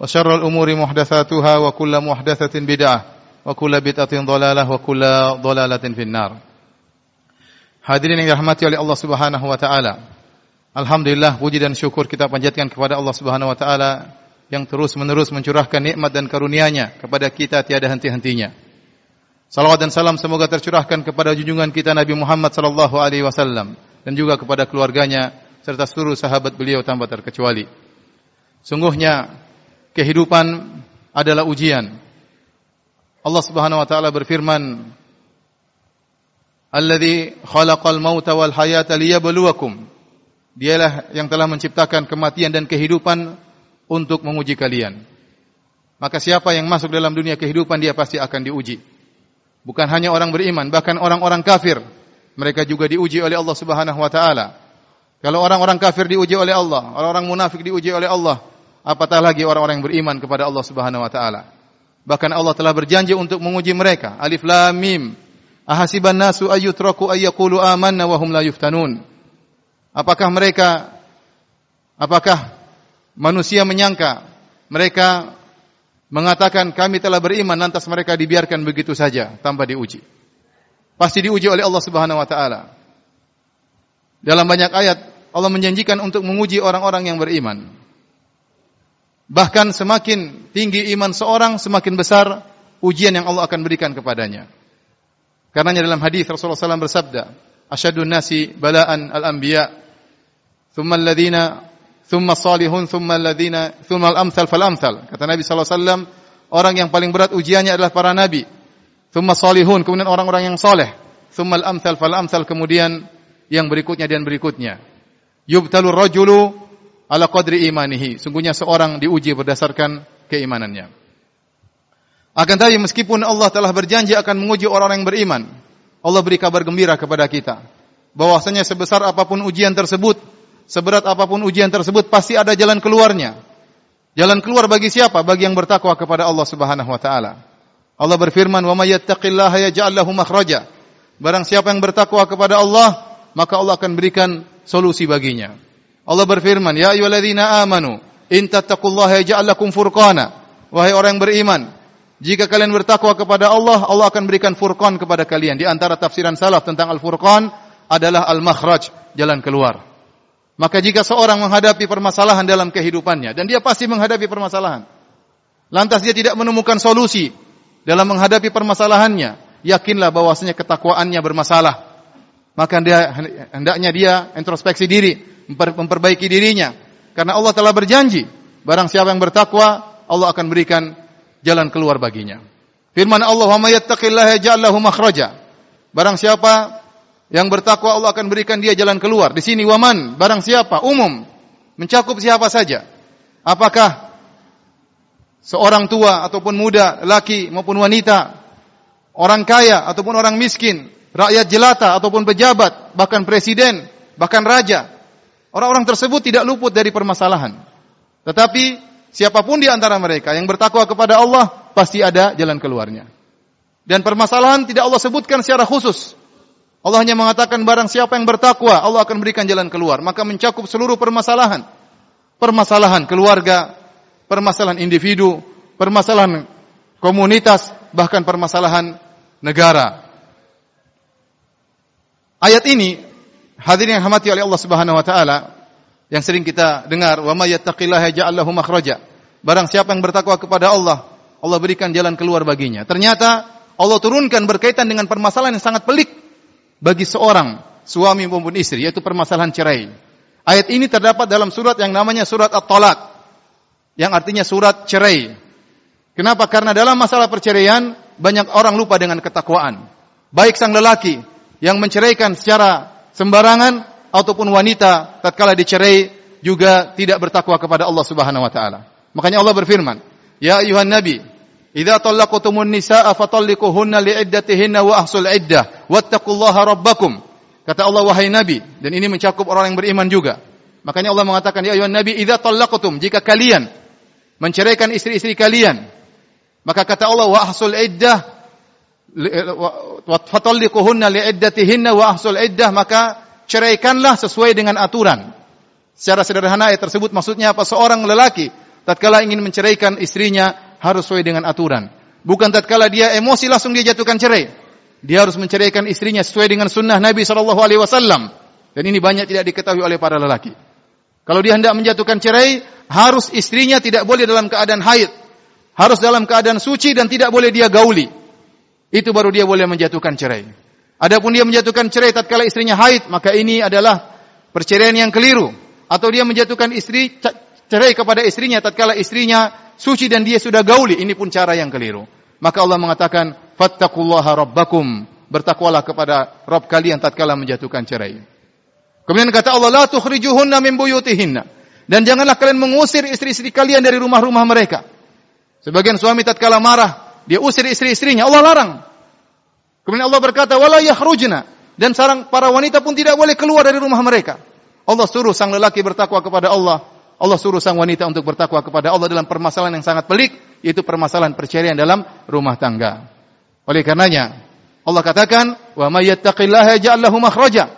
وشر الأمور محدثاتها وكل محدثة بدعة وكل بدعة ضلالة وكل ضلالة في النار Hadirin yang dirahmati oleh Allah Subhanahu wa taala. Alhamdulillah puji dan syukur kita panjatkan kepada Allah Subhanahu wa taala yang terus-menerus mencurahkan nikmat dan karunia-Nya kepada kita tiada henti-hentinya. Salawat dan salam semoga tercurahkan kepada junjungan kita Nabi Muhammad sallallahu alaihi wasallam dan juga kepada keluarganya serta seluruh sahabat beliau tanpa terkecuali. Sungguhnya kehidupan adalah ujian. Allah Subhanahu wa taala berfirman, "Alladzi khalaqal mauta wal hayata liyabluwakum." Dialah yang telah menciptakan kematian dan kehidupan untuk menguji kalian. Maka siapa yang masuk dalam dunia kehidupan dia pasti akan diuji. Bukan hanya orang beriman, bahkan orang-orang kafir mereka juga diuji oleh Allah Subhanahu wa taala. Kalau orang-orang kafir diuji oleh Allah, orang-orang munafik diuji oleh Allah, apatah lagi orang-orang yang beriman kepada Allah Subhanahu wa taala. Bahkan Allah telah berjanji untuk menguji mereka. Alif Lam Mim. Ahasiban nasu ayyutraku ayyaqulu amanna wa hum la yuftanun. Apakah mereka apakah manusia menyangka mereka mengatakan kami telah beriman lantas mereka dibiarkan begitu saja tanpa diuji. Pasti diuji oleh Allah Subhanahu wa taala. Dalam banyak ayat Allah menjanjikan untuk menguji orang-orang yang beriman. Bahkan semakin tinggi iman seorang, semakin besar ujian yang Allah akan berikan kepadanya. Karenanya dalam hadis Rasulullah SAW bersabda, "Asyadun nasi bala'an al-anbiya, thumma alladhina thumma salihun, thumma alladhina thumma al-amthal fal-amthal." Kata Nabi SAW, orang yang paling berat ujiannya adalah para nabi. Thumma salihun, kemudian orang-orang yang soleh. Thumma al-amthal fal-amthal, kemudian yang berikutnya dan berikutnya. Yubtalur rajulu ala qadri imanihi. Sungguhnya seorang diuji berdasarkan keimanannya. Akan tetapi meskipun Allah telah berjanji akan menguji orang-orang yang beriman, Allah beri kabar gembira kepada kita bahwasanya sebesar apa pun ujian tersebut, seberat apa pun ujian tersebut pasti ada jalan keluarnya. Jalan keluar bagi siapa? Bagi yang bertakwa kepada Allah Subhanahu wa taala. Allah berfirman, "Wa may yattaqillaha yaj'al lahu makhraja." Barang siapa yang bertakwa kepada Allah, maka Allah akan berikan solusi baginya. Allah berfirman, "Ya ayyuhalladzina amanu, in tattaqullaha yaj'al lakum furqana." Wahai orang yang beriman, jika kalian bertakwa kepada Allah, Allah akan berikan furqan kepada kalian. Di antara tafsiran salaf tentang al-furqan adalah al-makhraj, jalan keluar. Maka jika seorang menghadapi permasalahan dalam kehidupannya dan dia pasti menghadapi permasalahan, lantas dia tidak menemukan solusi dalam menghadapi permasalahannya, yakinlah bahwasanya ketakwaannya bermasalah. Maka dia hendaknya dia introspeksi diri, memperbaiki dirinya. Karena Allah telah berjanji, barang siapa yang bertakwa, Allah akan berikan jalan keluar baginya. Firman Allah, "Wa may yattaqillaha yaj'al lahu makhraja." Barang siapa yang bertakwa, Allah akan berikan dia jalan keluar. Di sini waman, barang siapa, umum, mencakup siapa saja. Apakah seorang tua ataupun muda, laki maupun wanita, orang kaya ataupun orang miskin, rakyat jelata ataupun pejabat, bahkan presiden, bahkan raja. Orang-orang tersebut tidak luput dari permasalahan. Tetapi siapa pun di antara mereka yang bertakwa kepada Allah pasti ada jalan keluarnya. Dan permasalahan tidak Allah sebutkan secara khusus. Allah hanya mengatakan barang siapa yang bertakwa, Allah akan berikan jalan keluar. Maka mencakup seluruh permasalahan. Permasalahan keluarga, permasalahan individu, permasalahan komunitas, bahkan permasalahan negara. Ayat ini hadirin yang hamati oleh Allah Subhanahu wa taala yang sering kita dengar wa may yattaqillaha lahu makhraja. Barang siapa yang bertakwa kepada Allah, Allah berikan jalan keluar baginya. Ternyata Allah turunkan berkaitan dengan permasalahan yang sangat pelik bagi seorang suami maupun istri yaitu permasalahan cerai. Ayat ini terdapat dalam surat yang namanya surat At-Talaq yang artinya surat cerai. Kenapa? Karena dalam masalah perceraian banyak orang lupa dengan ketakwaan. Baik sang lelaki yang menceraikan secara sembarangan ataupun wanita tatkala dicerai juga tidak bertakwa kepada Allah Subhanahu wa taala. Makanya Allah berfirman, Ya ayuhan nabi, idza talaqtumun nisaa fatalliquhunna li'iddatihinna wa ahsul iddah wattaqullaha rabbakum. Kata Allah wahai nabi dan ini mencakup orang yang beriman juga. Makanya Allah mengatakan ya ayuhan nabi idza talaqtum jika kalian menceraikan istri-istri kalian maka kata Allah wa ahsul iddah fatalliquhunna li'iddatihinna wa ahsul iddah maka ceraikanlah sesuai dengan aturan. Secara sederhana ayat tersebut maksudnya apa? Seorang lelaki tatkala ingin menceraikan istrinya harus sesuai dengan aturan. Bukan tatkala dia emosi langsung dia jatuhkan cerai. Dia harus menceraikan istrinya sesuai dengan sunnah Nabi Shallallahu Alaihi Wasallam. Dan ini banyak tidak diketahui oleh para lelaki. Kalau dia hendak menjatuhkan cerai, harus istrinya tidak boleh dalam keadaan haid. Harus dalam keadaan suci dan tidak boleh dia gauli. Itu baru dia boleh menjatuhkan cerai. Adapun dia menjatuhkan cerai tatkala istrinya haid, maka ini adalah perceraian yang keliru. Atau dia menjatuhkan istri cerai kepada istrinya tatkala istrinya suci dan dia sudah gauli, ini pun cara yang keliru. Maka Allah mengatakan, "Fattaqullaha rabbakum." Bertakwalah kepada Rabb kalian tatkala menjatuhkan cerai. Kemudian kata Allah, "La tukhrijuhunna min buyutihinna." Dan janganlah kalian mengusir istri-istri kalian dari rumah-rumah mereka. Sebagian suami tatkala marah, dia usir istri-istrinya, Allah larang. Kemudian Allah berkata, "Wala yakhrujna." Dan sarang para wanita pun tidak boleh keluar dari rumah mereka. Allah suruh sang lelaki bertakwa kepada Allah Allah suruh sang wanita untuk bertakwa kepada Allah dalam permasalahan yang sangat pelik, yaitu permasalahan perceraian dalam rumah tangga. Oleh karenanya, Allah katakan, "Wa may yattaqillaha makhraja."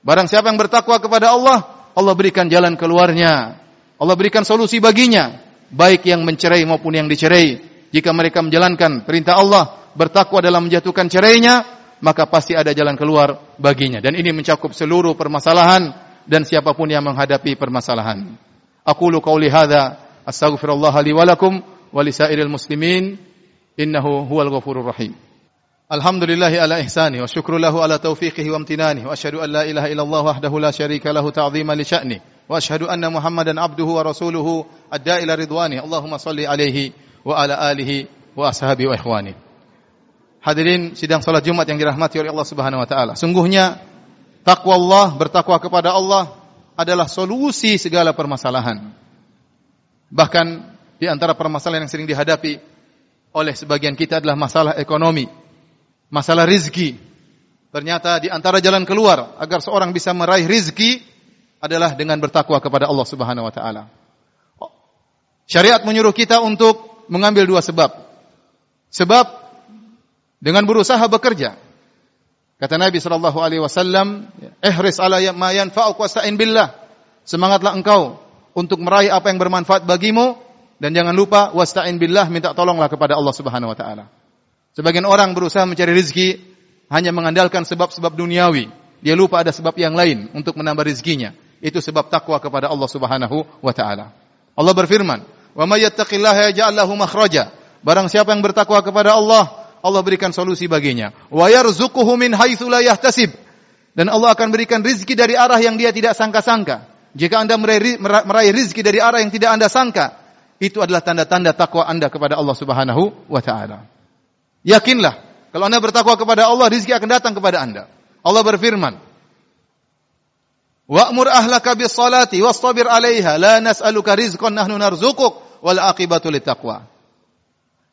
Barang siapa yang bertakwa kepada Allah, Allah berikan jalan keluarnya. Allah berikan solusi baginya, baik yang mencerai maupun yang dicerai. Jika mereka menjalankan perintah Allah, bertakwa dalam menjatuhkan cerainya, maka pasti ada jalan keluar baginya. Dan ini mencakup seluruh permasalahan dan siapa pun yang menghadapi permasalahan. Aku lu qauli hadza astaghfirullah li wa lakum muslimin innahu huwal ghafurur rahim. Alhamdulillahi ala ihsani wa syukrulahu ala taufiqihi wa amtinani wa asyhadu an la ilaha illallah wahdahu la syarika lahu ta'ziman li sya'ni wa asyhadu anna Muhammadan abduhu wa rasuluhu adda ila ridwani Allahumma salli alaihi wa ala alihi wa ashabi wa ikhwani. Hadirin sidang salat Jumat yang dirahmati oleh Allah Subhanahu wa taala. Sungguhnya takwa Allah, bertakwa kepada Allah adalah solusi segala permasalahan. Bahkan di antara permasalahan yang sering dihadapi oleh sebagian kita adalah masalah ekonomi, masalah rizki. Ternyata di antara jalan keluar agar seorang bisa meraih rizki adalah dengan bertakwa kepada Allah Subhanahu wa taala. Syariat menyuruh kita untuk mengambil dua sebab. Sebab dengan berusaha bekerja, Kata Nabi sallallahu alaihi wasallam, "Ihris ala ma yanfa'uk wasta'in billah." Semangatlah engkau untuk meraih apa yang bermanfaat bagimu dan jangan lupa wasta'in billah, minta tolonglah kepada Allah Subhanahu wa taala. Sebagian orang berusaha mencari rezeki hanya mengandalkan sebab-sebab duniawi. Dia lupa ada sebab yang lain untuk menambah rezekinya. Itu sebab takwa kepada Allah Subhanahu wa taala. Allah berfirman, "Wa may yattaqillaha yaj'al lahu makhraja." Barang siapa yang bertakwa kepada Allah, Allah berikan solusi baginya. Wa yarzuquhu min haitsu la yahtasib. Dan Allah akan berikan rizki dari arah yang dia tidak sangka-sangka. Jika Anda meraih, meraih rizki dari arah yang tidak Anda sangka, itu adalah tanda-tanda takwa Anda kepada Allah Subhanahu wa taala. Yakinlah, kalau Anda bertakwa kepada Allah, rizki akan datang kepada Anda. Allah berfirman, Wa'mur ahlaka bis salati wastabir 'alaiha la nas'aluka rizqan nahnu narzuquk wal aqibatu littaqwa.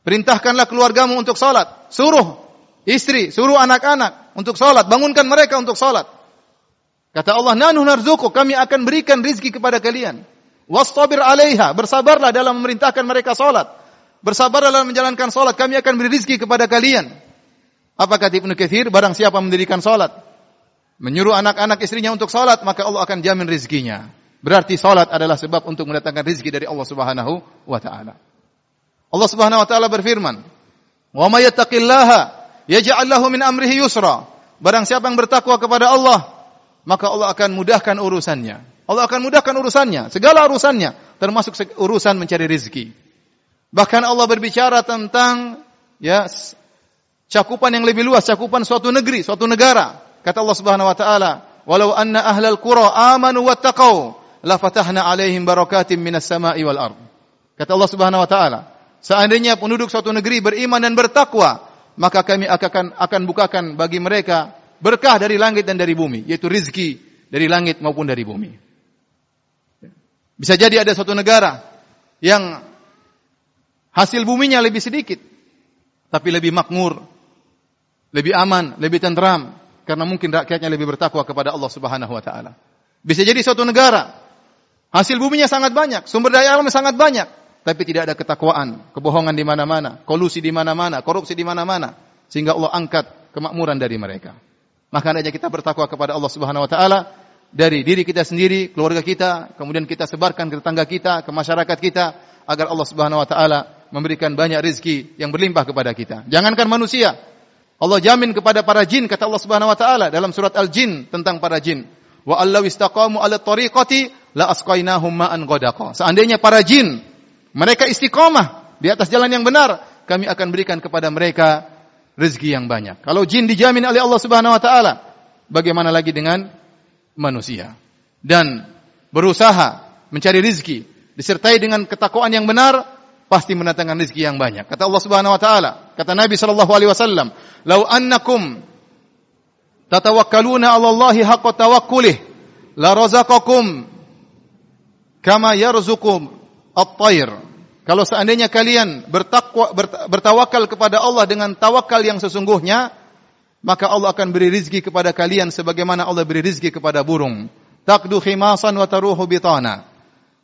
Perintahkanlah keluargamu untuk salat. Suruh istri, suruh anak-anak untuk salat. Bangunkan mereka untuk salat. Kata Allah, Nanu narzuku, kami akan berikan rizki kepada kalian. Wastabir alaiha, bersabarlah dalam memerintahkan mereka salat. Bersabarlah dalam menjalankan salat, kami akan beri rizki kepada kalian. Apa kata Ibnu Katsir? Barang siapa mendirikan salat, menyuruh anak-anak istrinya untuk salat, maka Allah akan jamin rizkinya. Berarti salat adalah sebab untuk mendatangkan rizki dari Allah Subhanahu wa taala. Allah Subhanahu wa taala berfirman, "Wa may yattaqillaha yaj'al lahu min amrihi yusra." Barang siapa yang bertakwa kepada Allah, maka Allah akan mudahkan urusannya. Allah akan mudahkan urusannya, segala urusannya, termasuk urusan mencari rezeki. Bahkan Allah berbicara tentang ya cakupan yang lebih luas, cakupan suatu negeri, suatu negara. Kata Allah Subhanahu wa taala, "Walau anna ahlal qura amanu wattaqau, la fatahna 'alaihim barakatim minas sama'i wal ard." Kata Allah Subhanahu wa taala, Seandainya penduduk suatu negeri beriman dan bertakwa, maka kami akan akan bukakan bagi mereka berkah dari langit dan dari bumi, yaitu rizki dari langit maupun dari bumi. Bisa jadi ada suatu negara yang Hasil buminya lebih sedikit, tapi lebih makmur, lebih aman, lebih tentram karena mungkin rakyatnya lebih bertakwa kepada Allah Subhanahu wa taala. Bisa jadi suatu negara hasil buminya sangat banyak, sumber daya alamnya sangat banyak, tapi tidak ada ketakwaan, kebohongan di mana-mana, kolusi di mana-mana, korupsi di mana-mana, sehingga Allah angkat kemakmuran dari mereka. Maka hendaknya kita bertakwa kepada Allah Subhanahu wa taala dari diri kita sendiri, keluarga kita, kemudian kita sebarkan ke tetangga kita, ke masyarakat kita agar Allah Subhanahu wa taala memberikan banyak rezeki yang berlimpah kepada kita. Jangankan manusia. Allah jamin kepada para jin kata Allah Subhanahu wa taala dalam surat Al-Jin tentang para jin. Wa allau istaqamu ala tariqati la asqainahum ma'an ghadaqa. Seandainya para jin mereka istiqomah di atas jalan yang benar, kami akan berikan kepada mereka rezeki yang banyak. Kalau jin dijamin oleh Allah Subhanahu wa taala, bagaimana lagi dengan manusia? Dan berusaha mencari rezeki disertai dengan ketakwaan yang benar, pasti mendatangkan rezeki yang banyak. Kata Allah Subhanahu wa taala, kata Nabi sallallahu alaihi wasallam, "Lau annakum tatawakkaluna 'ala Allahi haqqa tawakkulih, la razaqakum kama yarzuqum at-tayr." Kalau seandainya kalian bertakwa bertawakal kepada Allah dengan tawakal yang sesungguhnya, maka Allah akan beri rizki kepada kalian sebagaimana Allah beri rizki kepada burung. Takdu khimasan wa taruhu bitana.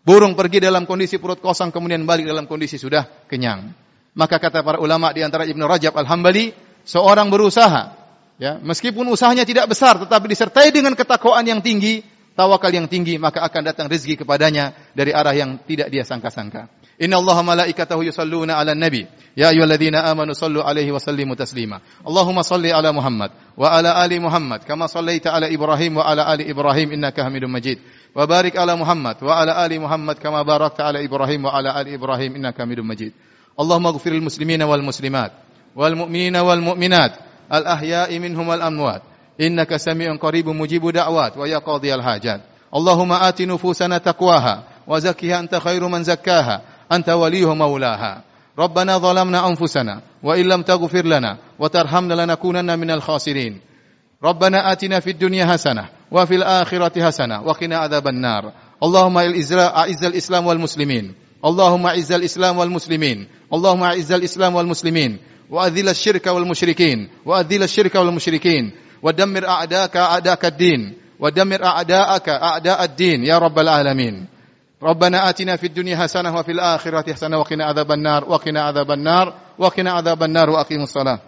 Burung pergi dalam kondisi perut kosong kemudian balik dalam kondisi sudah kenyang. Maka kata para ulama di antara Ibnu Rajab Al-Hambali, seorang berusaha ya, meskipun usahanya tidak besar tetapi disertai dengan ketakwaan yang tinggi, tawakal yang tinggi, maka akan datang rezeki kepadanya dari arah yang tidak dia sangka-sangka. Inna Allah malaikatahu yusalluna ala nabi. Ya ayyuhalladzina amanu sallu alaihi wa sallimu taslima. Allahumma salli ala Muhammad wa ala ali Muhammad kama sallaita ala Ibrahim wa ala ali Ibrahim innaka Hamidum Majid. Wa barik ala Muhammad wa ala ali Muhammad kama barakta ala Ibrahim wa ala ali Ibrahim innaka Hamidum Majid. Allahumma ighfir lil muslimina wal muslimat wal mu'minina wal mu'minat al ahya'i minhum wal amwat. Innaka sami'un qaribun mujibu da'wat wa أنت وليه مولاها. ربنا ظلمنا أنفسنا وإن لم تغفر لنا وترحمنا لنكونن من الخاسرين. ربنا آتنا في الدنيا حسنة وفي الآخرة حسنة وقنا عذاب النار. اللهم أعز الإسلام والمسلمين. اللهم أعز الإسلام والمسلمين. اللهم أعز الإسلام والمسلمين. وأذل الشرك والمشركين. وأذل الشرك والمشركين. ودمر أعداءك أعداءك الدين. ودمر أعداءك أعداء الدين يا رب العالمين. ربنا آتنا في الدنيا حسنة وفي الآخرة حسنة وقنا عذاب النار وقنا عذاب النار وقنا عذاب النار وأقيموا الصلاة.